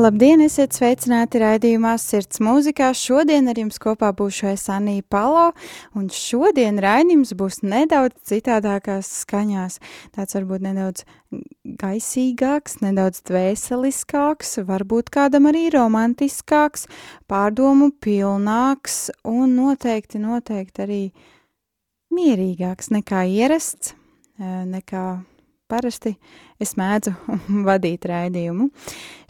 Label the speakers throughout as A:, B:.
A: Labdien, esiet sveicināti raidījumā Sirds mūzikā. Šodien ar jums kopā būšu es Anija Palo, un šodien raidījums būs nedaudz citādākās skaņās. Tāds varbūt nedaudz gaisīgāks, nedaudz dvēseliskāks, varbūt kādam arī romantiskāks, pārdomu pilnāks un noteikti, noteikti arī mierīgāks nekā ierasts, eh, nekā parasti es mēdzu vadīt raidījumu.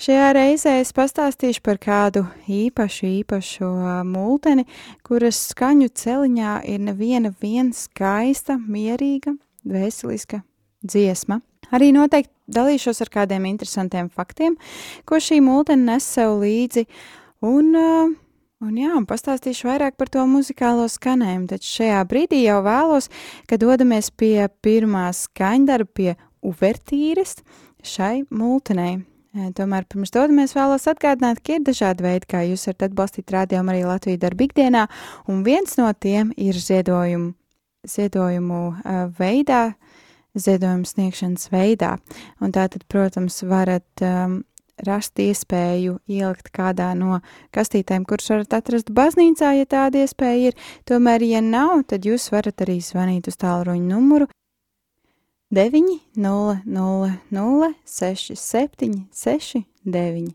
A: Šajā reizē es pastāstīšu par kādu īpašu, īpašu multeni, kuras skaņu celiņā ir neviena viena skaista, mierīga, veseliska dziesma. Arī noteikti dalīšos ar kādiem interesantiem faktiem, ko šī multene nes sev līdzi, un uh, Un jā, un pastāstīšu vairāk par to muzikālo skanējumu, taču šajā brīdī jau vēlos, ka dodamies pie pirmā skaņdarba, pie uvertīres šai multenei. Tomēr pirms dodamies vēlos atgādināt, ka ir dažādi veidi, kā jūs varat atbalstīt rādījumu arī Latviju darbu ikdienā, un viens no tiem ir ziedojumu, ziedojumu uh, veidā, ziedojumu sniegšanas veidā. Un tātad, protams, varat um, rast iespēju ielikt kādā no kastītēm, kuras varat atrast baznīcā, ja tāda iespēja ir. Tomēr, ja nav, tad jūs varat arī zvanīt uz tālruņa numuru 9, 0, 0, 0, 6, 7, 6, 9,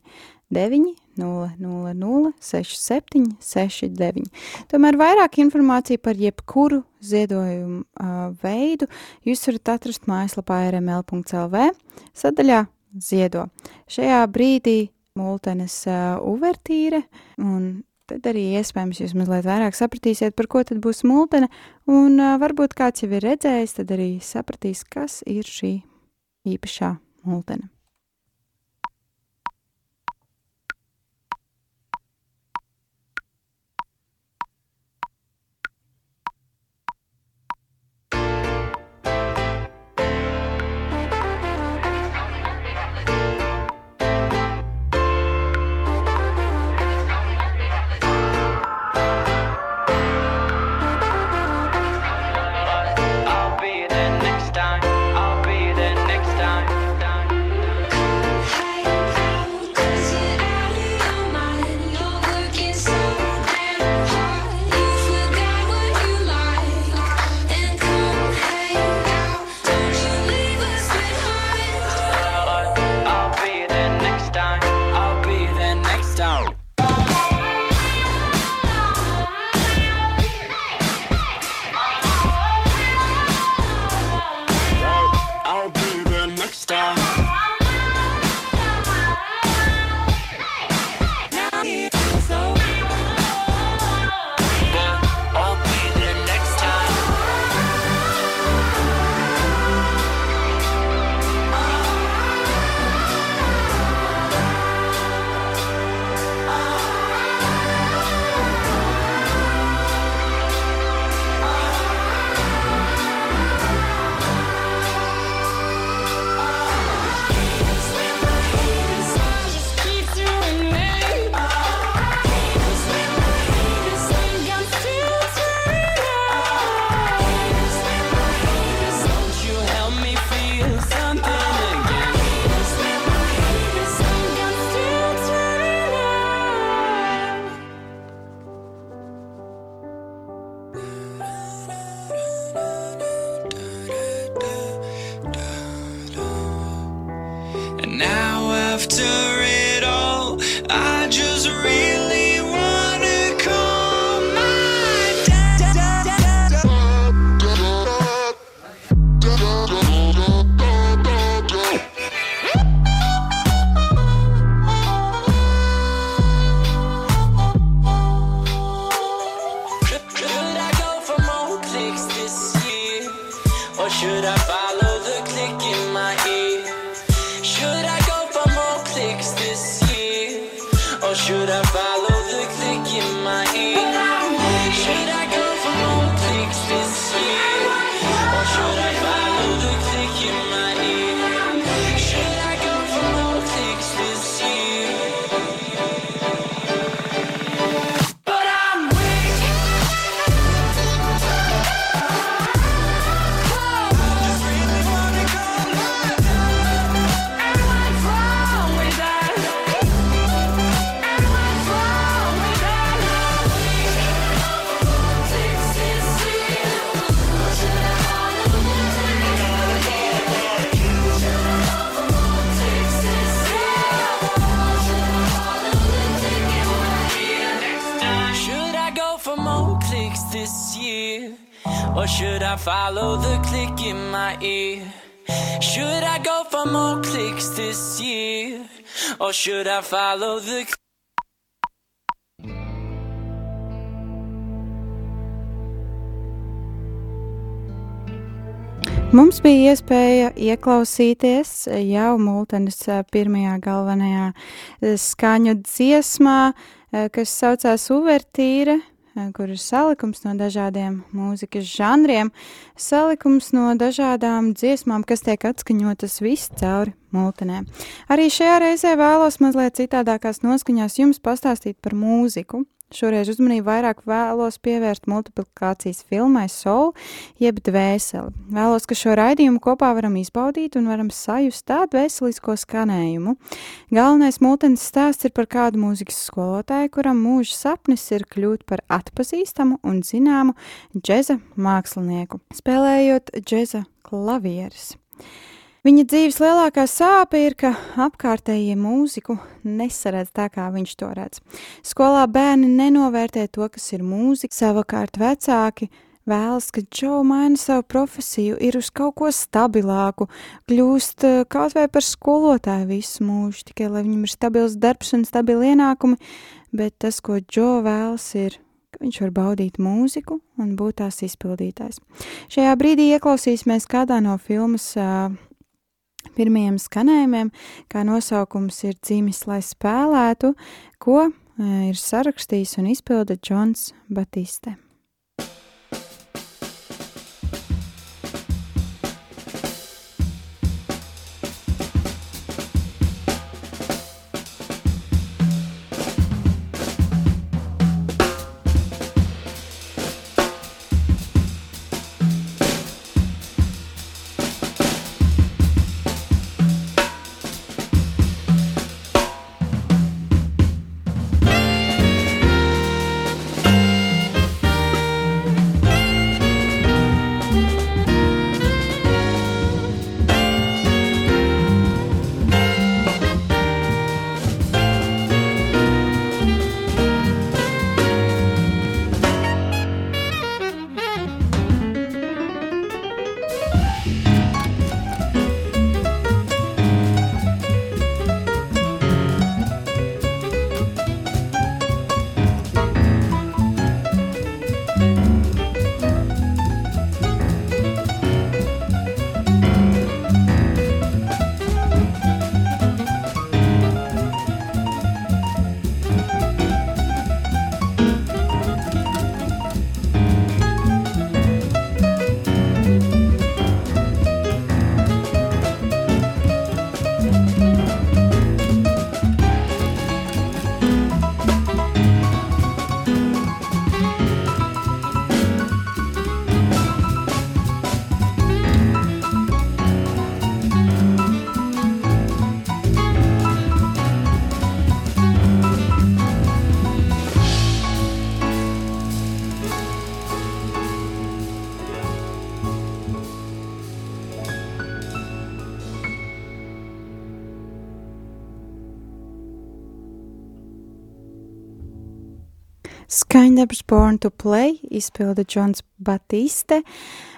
A: 9, 0, 0, 0, 6, 7, 6, 9. Tomēr vairāk informācija par jebkuru ziedojumu uh, veidu jūs varat atrast mājaslapā rml.lv sadaļā Ziedo. Šajā brīdī multenes uh, uvertīre un tad arī iespējams jūs mazliet vairāk sapratīsiet, par ko tad būs multene, un uh, varbūt kāds jau ir redzējis, tad arī sapratīs, kas ir šī īpašā multene.
B: I follow the click in my ear? Should I go for more clicks this year? Or should I follow the
A: Mums bija iespēja ieklausīties jau Multenes pirmajā galvenajā skaņu dziesmā, kas saucās Uvertīra, kur ir salikums no dažādiem mūzikas žanriem, salikums no dažādām dziesmām, kas tiek atskaņotas viscauri multenē. Arī šajā reizē vēlos mazliet citādākās noskaņās jums pastāstīt par mūziku. Šoreiz uzmanību vairāk vēlos pievērst multiplikācijas filmai Soul, jeb dvēseli. Vēlos, ka šo raidījumu kopā varam izbaudīt un varam sajust tādu veselisko skanējumu. Galvenais multens stāsts ir par kādu mūzikas skolotāju, kuram mūža sapnis ir kļūt par atpazīstamu un zināmu džeza mākslinieku, spēlējot džeza klavierus. Viņa dzīves lielākā sāpe ir, ka apkārtējie mūziku nesaredz tā, kā viņš to redz. Skolā bērni nenovērtē to, kas ir mūzika, savukārt vecāki vēlas, ka Džo maina savu profesiju, ir uz kaut ko stabilāku, kļūst eh, kaut vai par skolotāju visu mūžu, tikai lai viņam ir stabils darbs un stabili ienākumi, bet tas, ko Džo vēlas, ir viņš var baudīt mūziku un būt tās izpildītājs. Šajā brīdī ieklausīsimies kādā no filmas uh, pirmajiem skanējumiem, kā nosaukums ir dzimis, lai spēlētu, ko e, ir sarakstījis un izpilda Džons Batiste. Skaņdarbs Born to Play izpilda Džons Batiste,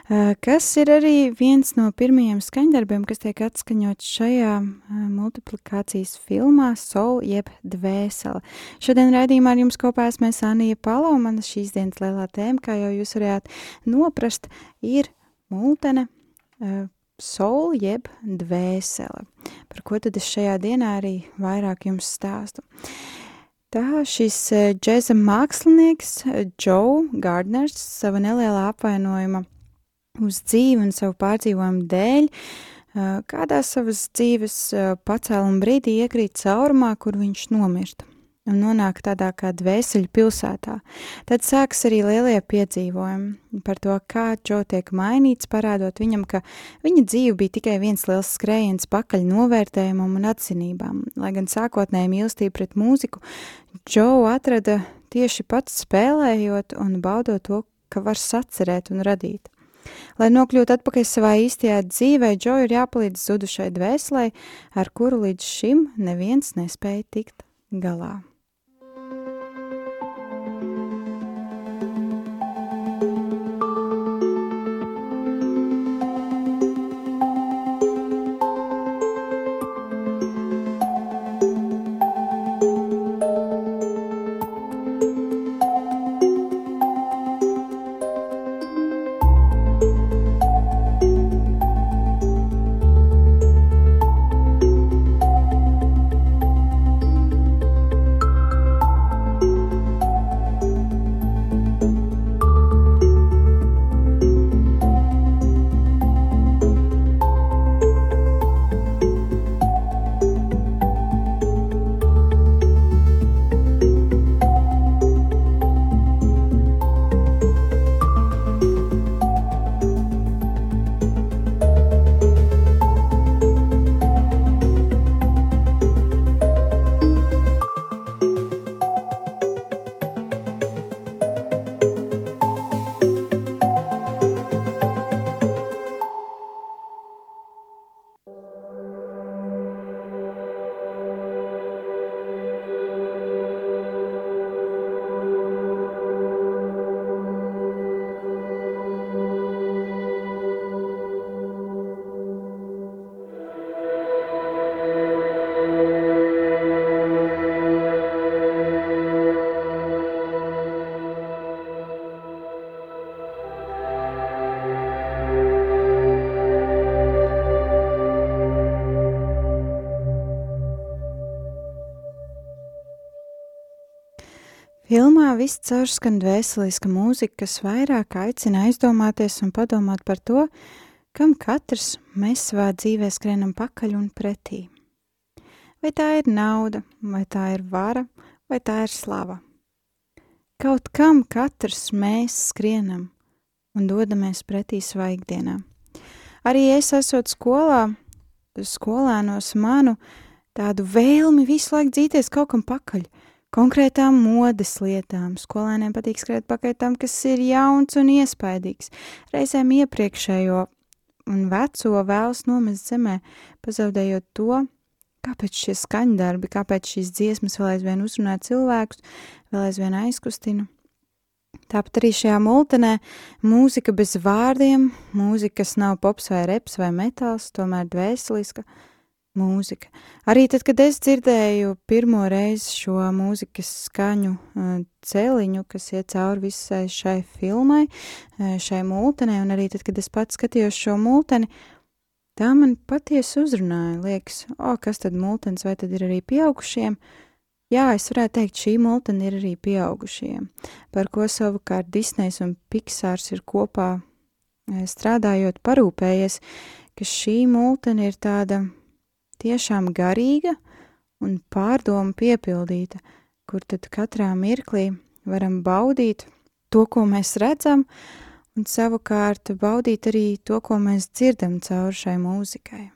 A: eh, kas ir arī viens no pirmajiem skaņdarbiem, kas tiek atskaņots šajā eh, multiplikācijas filmā Soul jeb Dvēsele. Šodien raidījumā ar jums kopā esmu Anija Palo, mana šīs dienas lielā tēma, kā jau jūs varējāt noprast, ir multene eh, Soul jeb Dvēsele. Par ko tad es šajā dienā arī vairāk jums stāstu? Tā šis eh, džēza mākslinieks Joe eh, Gardners sava nelielā apvainojuma uz dzīvi un savu pārdzīvojumu dēļ eh, kādā savas dzīves pacēluma brīdī iekrīt caurumā, kur viņš nomirst un nonāk tādā kā dvēseli pilsētā. Tad sāks arī lielie piedzīvojumi par to, kā Džo tiek mainīts, parādot viņam, ka viņa dzīve bija tikai viens liels skrējiens pakaļ novērtējumam un atzinībām. Lai gan sākotnēji mīlestība pret mūziku Džo atrada tieši pats spēlējot un baudot to, ka var sacerēt un radīt. Lai nokļūtu atpakaļ savā īstajā dzīvē, Džo ir jāpalīdz zudušai dvēselē, ar kuru līdz šim neviens nespēja tikt galā. Viss caurskan dvēseliska mūzika, kas vairāk aicina aizdomāties un padomāt par to, kam katrs mēs savā dzīvē skrienam pakaļ un pretī. Vai tā ir nauda, vai tā ir vara, vai tā ir slava. Kaut kam katrs mēs skrienam un dodamies pretī savā ikdienā. Arī es esot skolā, skolēnos manu tādu vēlmi visu laiku dzīties kaut kam pakaļ, konkrētām modes lietām. Skolēniem patīk skriet pakaļ tam, kas ir jauns un iespaidīgs. Reizēm iepriekšējo un veco vēlas nomest zemē, pazaudējot to, kāpēc šie skaņdarbi, kāpēc šīs dziesmas vēl aizvien uzrunā cilvēkus, vēl aizvien aizkustina. Tāpat arī šajā multenē mūzika bez vārdiem, mūzika, kas nav pops vai reps vai metāls, tomēr dvēseliska mūzika. Arī tad, kad es dzirdēju pirmo reizi šo mūzikas skaņu uh, celiņu, kas iet cauri visai šai filmai, uh, šai multenē, un arī tad, kad es pats skatījos šo multeni, tā man patiesi uzrunāja. Liekas, o, kas tad multens, vai tad ir arī pieaugušiem? Jā, es varētu teikt, šī multene ir arī pieaugušiem, par ko savukārt Disneys un Pixārs ir kopā eh, strādājot parūpējies, ka šī multene ir tāda tiešām garīga un pārdomu piepildīta, kur tad katrā mirklī varam baudīt to, ko mēs redzam, un savukārt baudīt arī to, ko mēs dzirdam caur šai mūzikai.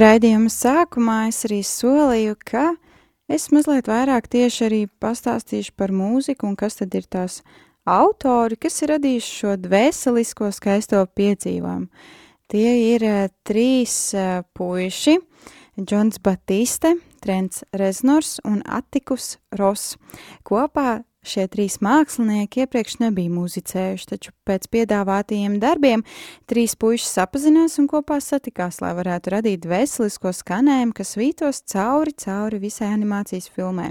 A: Raidījuma sākumā es arī solīju, ka es mazliet vairāk tieši arī pastāstīšu par mūziku un kas tad ir tās autori, kas ir radījuši šo dvēselisko skaisto piedzīvojumu. Tie ir uh, trīs uh, puiši - Džons Batiste, Trents Reznors un Attikus Ross. Kopā Šie trīs mākslinieki iepriekš nebija muzicējuši, taču pēc piedāvātajiem darbiem trīs puiši sapazinās un kopā satikās, lai varētu radīt veselisko skanējumu, kas vītos cauri, cauri visai animācijas filmai.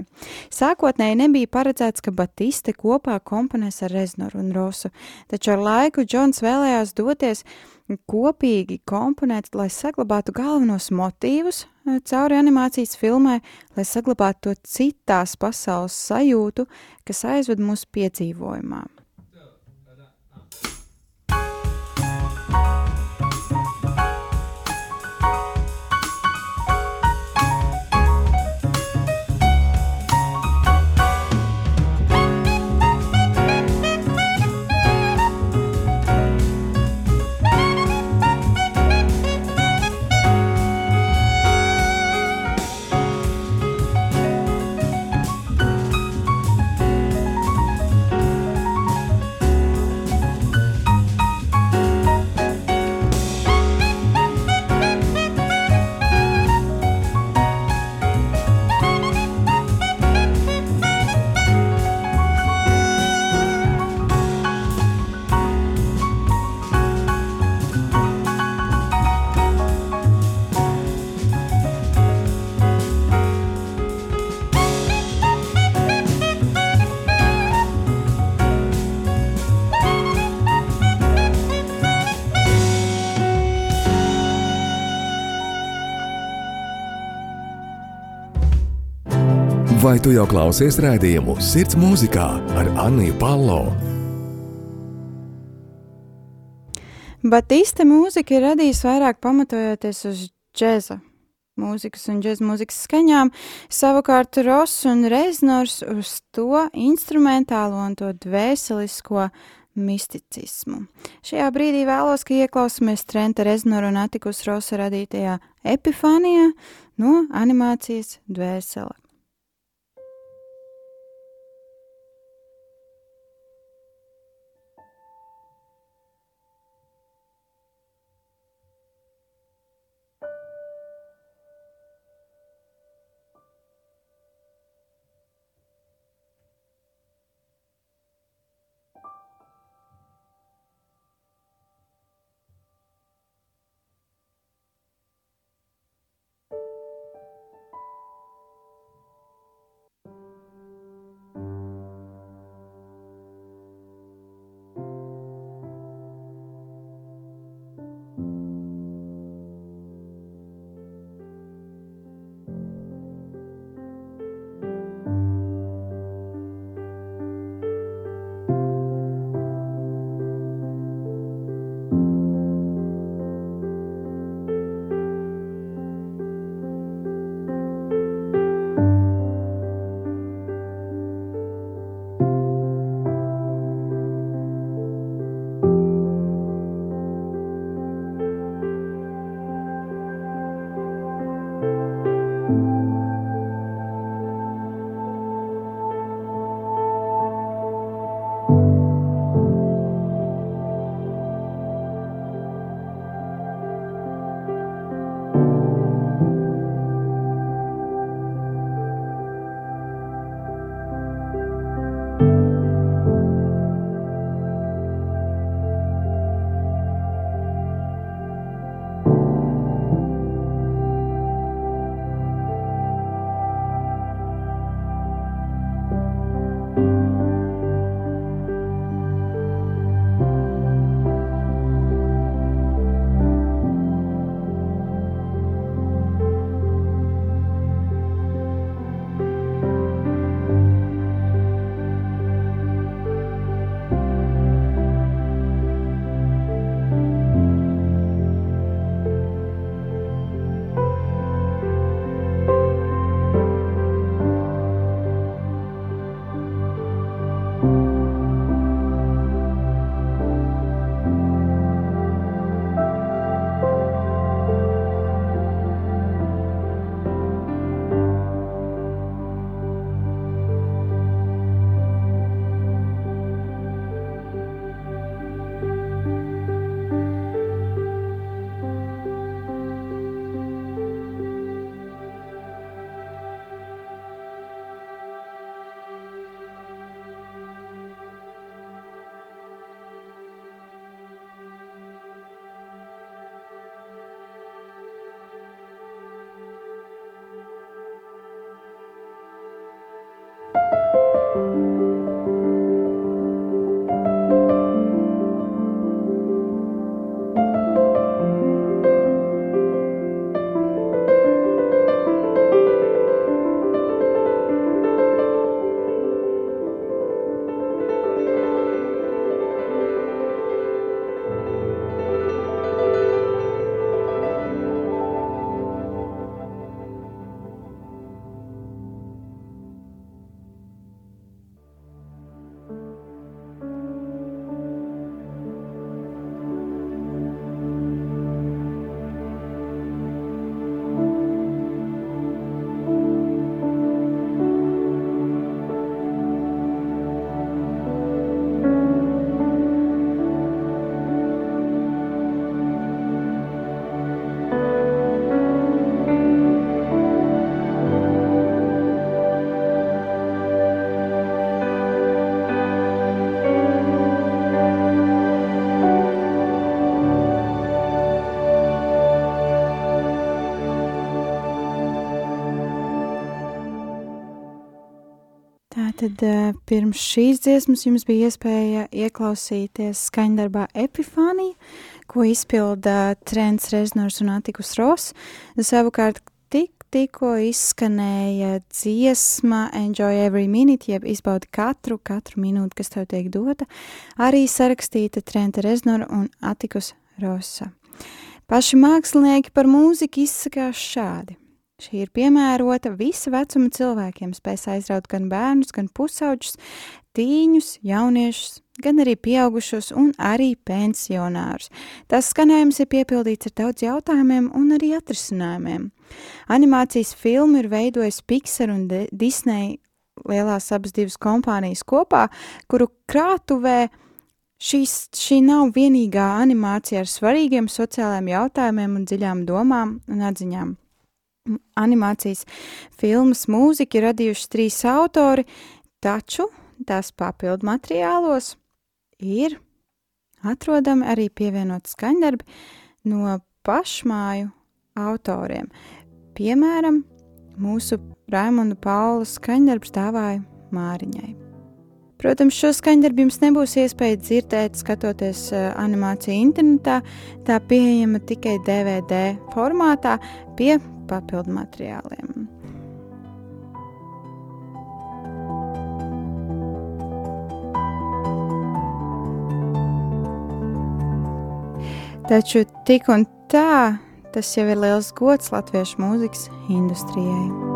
A: Sākotnēji nebija paredzēts, ka Batiste kopā komponēs ar Reznoru un Rosu, taču ar laiku Džons vēlējās doties kopīgi komponēt, lai saglabātu galvenos motīvus cauri animācijas filmai, lai saglabātu to citās pasaules sajūtu, kas aizved mūsu piedzīvojumā.
C: Vai tu jau klausies rādījumu Sirds mūzikā ar Anniju Palo?
A: Batista mūzika ir radījusi vairāk pamatojoties uz džēza mūzikas un džēza mūzikas skaņām, savukārt Ross un Reznors uz to instrumentālo un to dvēselisko misticismu. Šajā brīdī vēlos, ka ieklausāmies Trenta Reznora un Atikus Rosa radītajā epifānijā no animācijas dvēsele. Tad uh, pirms šīs dziesmas jums bija iespēja ieklausīties skaņdarbā Epifānija, ko izpilda Trents Reznors un Atikus Ross. Savukārt tik, tikko izskanēja dziesma Enjoy Every Minute, jeb izbaudi katru, katru minūti, kas tev tiek dota, arī sarakstīta Trenta Reznora un Atikus Rosa. Paši mākslinieki par mūziku izsakās šādi. Šī ir piemērota visa vecuma cilvēkiem, spēs aizraut gan bērnus, gan pusauģus, tīņus, jauniešus, gan arī pieaugušos un arī pensionārus. Tas skanējums ir piepildīts ar daudz jautājumiem un arī atrisinājumiem. Animācijas filmu ir veidojis Pixar un Disney lielās abas divas kompānijas kopā, kuru krātuvē šīs, šī nav vienīgā animācija ar svarīgiem sociālajiem jautājumiem un dziļām domām un atziņām animācijas filmas mūziku radījuši trīs autori, taču tās papildu materiālos ir atrodami arī pievienot skaņdarbi no pašmāju autoriem. Piemēram, mūsu Raimonda Paula skaņdarbs dāvāja Māriņai. Protams, šo skaņdarbu jums nebūs iespēja dzirdēt, skatoties uh, animāciju internetā. Tā pieejama tikai DVD formātā pie papildu materiāliem. Taču tik un tā tas jau ir liels gods latviešu mūzikas industrijai.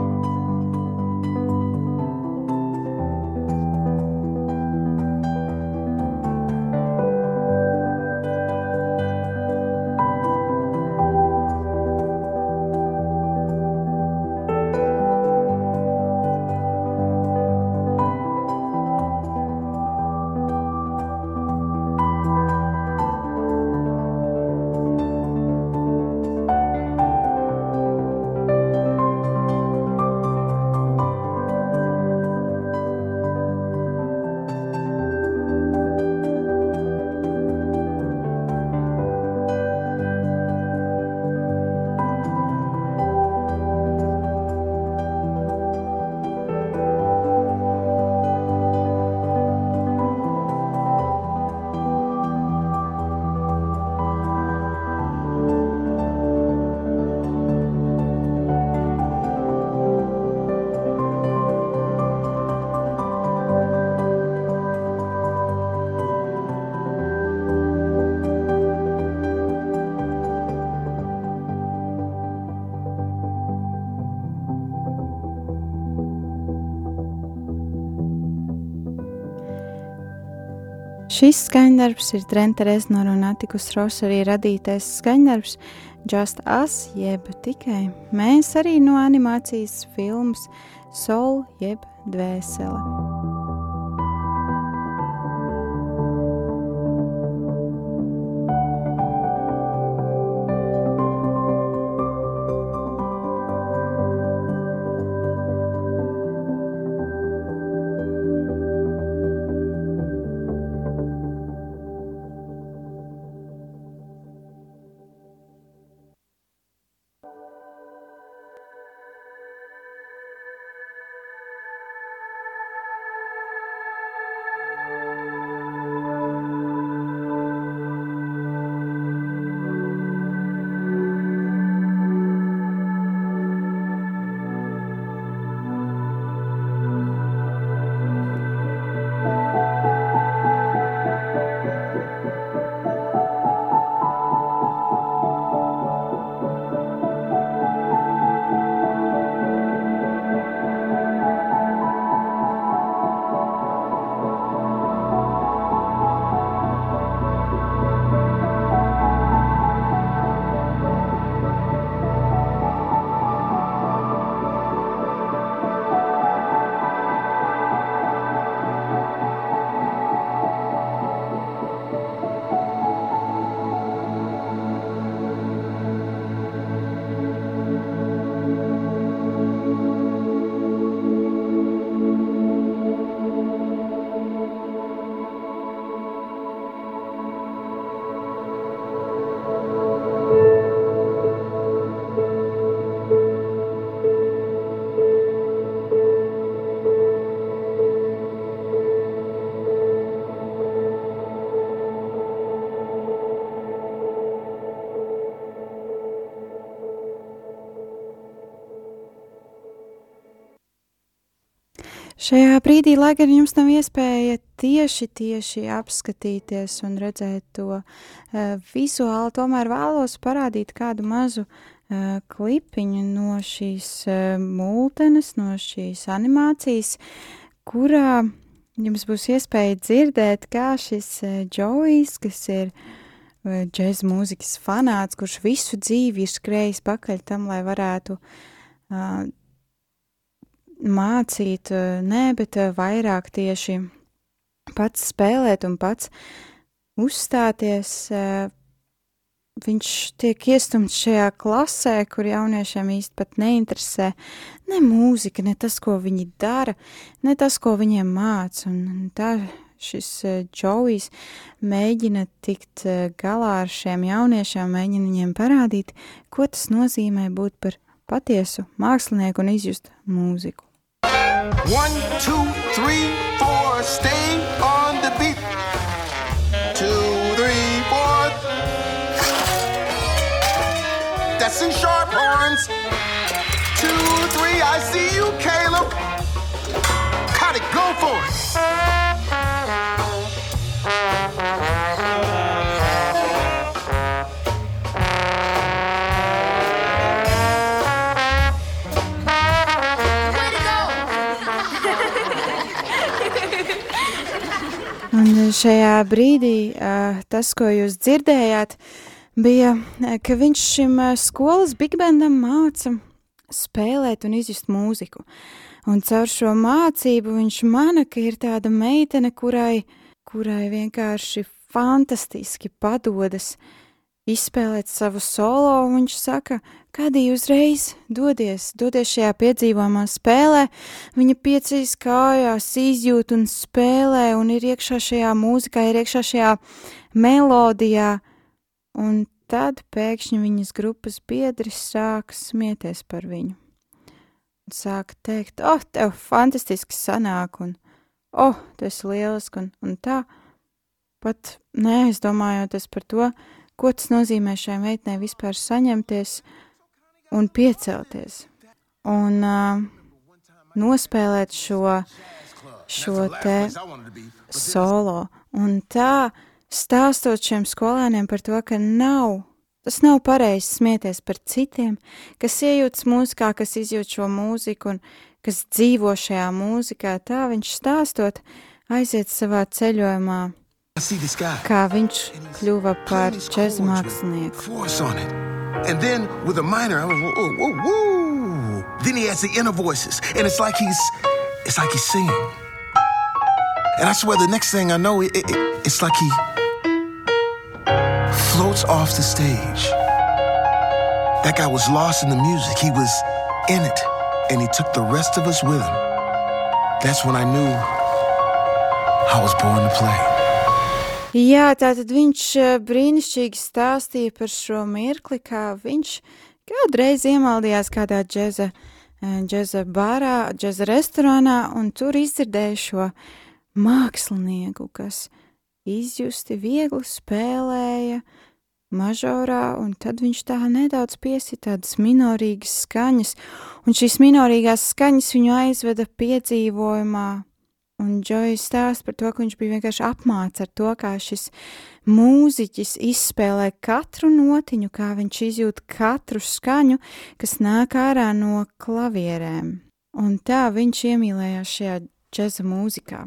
A: Šis skaņdarbs ir Trenta Reznora un Atikus Rosa arī radītais skaņdarbs Just Us, jeb tikai mēs arī no animācijas filmas Soul jeb Dvēsele. Šajā brīdī, lai gan jums nav iespēja tieši, tieši apskatīties un redzēt to uh, vizuāli, tomēr vēlos parādīt kādu mazu uh, klipiņu no šīs uh, multenes, no šīs animācijas, kurā jums būs iespēja dzirdēt, kā šis uh, Džojs, kas ir uh, džēza mūzikas fanāts, kurš visu dzīvi ir skrējis pakaļ tam, lai varētu uh, mācīt, eh, nē, bet eh, vairāk tieši pats spēlēt un pats uzstāties. Eh, viņš tiek iestumts šajā klasē, kur jauniešiem īsti pat neinteresē ne mūzika, ne tas, ko viņi dara, ne tas, ko viņiem māca. Un tā šis Džojs mēģina tikt galā ar šiem jauniešiem, mēģina viņiem parādīt, ko tas nozīmē būt par patiesu mākslinieku un izjust mūziku.
D: One, two, three, four, stay on the beat. Two, three, four. That's in sharp horns. Two, three, I see you, Caleb. Cut it, go for it.
A: Šajā brīdī tas, ko jūs dzirdējāt, bija, ka viņš šim skolas bigbandam māca spēlēt un izjust mūziku. Un caur šo mācību viņš mana, ka ir tāda meitene, kurai, kurai vienkārši fantastiski padodas izspēlēt savu solo, un viņš saka, Kādī uzreiz dodies, dodies šajā piedzīvojumā spēlē, viņa piecīs kājās, izjūt un spēlē, un ir iekšā šajā mūzikā, ir iekšā šajā melodijā, un tad pēkšņi viņas grupas biedri sāk smieties par viņu. Sāk teikt, oh, tev fantastiski sanāk, un oh, tas ir lieliski, un, un tā, pat neaizdomājoties par to, ko tas nozīmē šai meitnei vispār saņemties, un piecelties un uh, nospēlēt šo, šo te solo. Un tā stāstot šiem skolēniem par to, ka nav, tas nav pareizi smieties par citiem, kas iejūtas mūzikā, kas izjūt šo mūziku un kas dzīvo šajā mūzikā, tā viņš stāstot aiziet savā ceļojumā. Kā viņš kļuva par džēza mākslinieku.
D: And then with a minor, I was whoa, whoa, whoa. Then he has the inner voices, and it's like he's, it's like he's singing. And I swear, the next thing I know, it, it, it's like he floats off the stage. That guy was lost in the music. He was in it, and he took the rest of us with him. That's when I knew I was born to play.
A: Jā, tātad viņš eh, brīnišķīgi stāstīja par šo mirkli, kā viņš kādreiz iemaldījās kādā džeza, eh, džeza barā, džeza restorānā, un tur izdzirdēja šo mākslinieku, kas izjusti viegli spēlēja mažorā, un tad viņš tā nedaudz piesita tādas minorīgas skaņas, un šīs minorīgās skaņas viņu aizveda piedzīvojumā Un Džojs stāsta par to, ka viņš bija vienkārši apmācīts ar to, kā šis mūziķis izspēlē katru notiņu, kā viņš izjūt katru skaņu, kas nāk ārā no klavierēm. Un tā viņš iemīlējās šajā džeza mūzikā.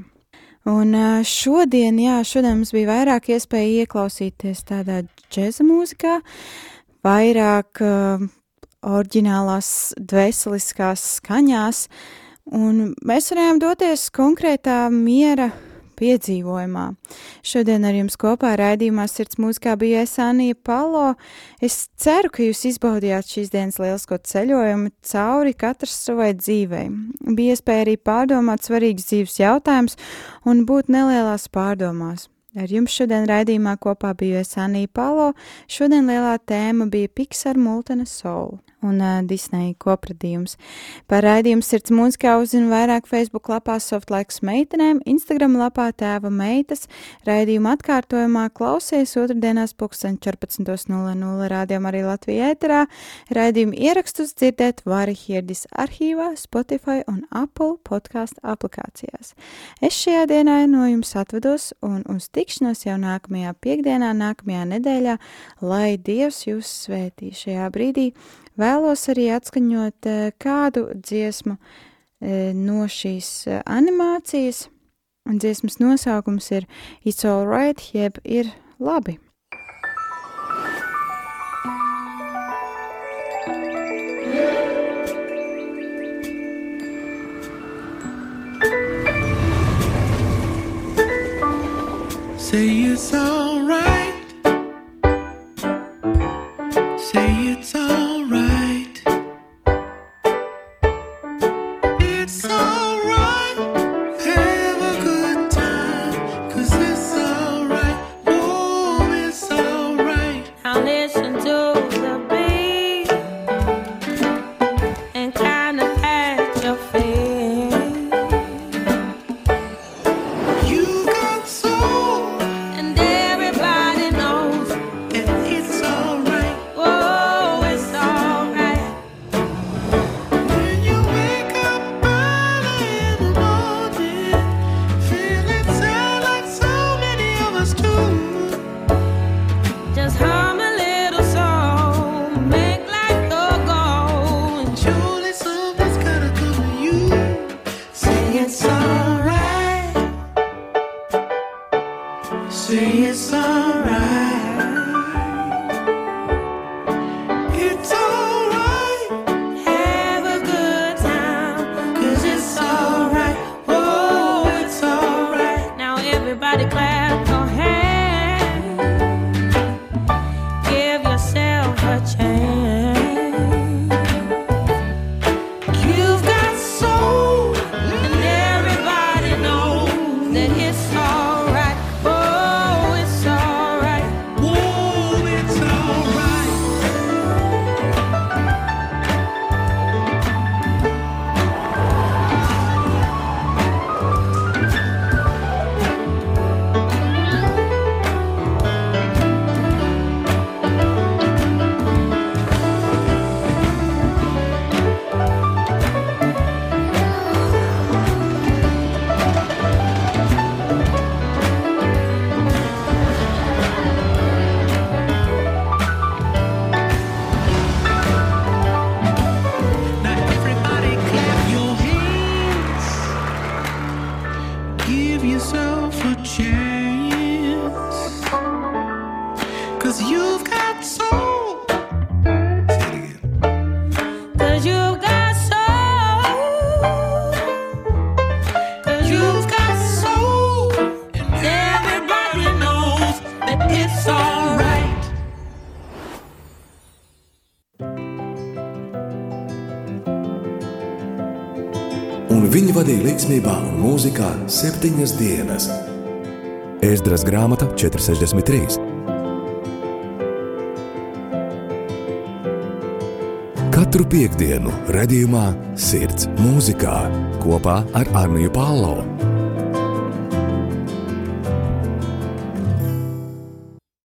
A: Un šodien, jā, šodien mums bija vairāk iespēja ieklausīties tādā džeza mūzikā, vairāk uh, oriģinālās dvēseliskās skaņās, uh, Un mēs varējām doties konkrētā miera piedzīvojumā. Šodien ar jums kopā raidījumā Sirds mūzikā bija Esānija Palo. Es ceru, ka jūs izbaudījāt šīs dienas lielisko ceļojumu cauri katrs savai dzīvei. Bija iespēja arī pārdomāt svarīgus dzīves jautājumus un būt nelielās pārdomās. Ar jums šodien raidījumā kopā biju es Anija Palo. Šodien lielā tēma bija Pixar Multena Soul un uh, Disneja kopradījums. Par raidījumu sirds mūzikā uzzina vairāk Facebook lapā Softlaiks meitenēm, Instagram lapā tēva meitas, raidījuma atkārtojumā klausies otrdienās pulksten 14.00 rādījumā arī Latvijā ēterā. Raidījumu ierakstus dzirdēt vari Hirdis arhīvā, Spotify un Apple podkāstu aplikācijās. Es šajā dienā no jums atvedos un uz tikšanos jau nākamajā piekdienā, nākamajā nedēļā, lai Dievs jūs svētī šajā brīdī. Vēlos arī atskaņot eh, kādu dziesmu eh, no šīs eh, animācijas, dziesmas nosaukums ir It's Alright, jeb ir labi.
E: Say it's alright.
C: Septiņas dienas. Ēzdras grāmata 463. Katru piekdienu, redzējumā, sirds mūzikā kopā ar Arniju Pālau.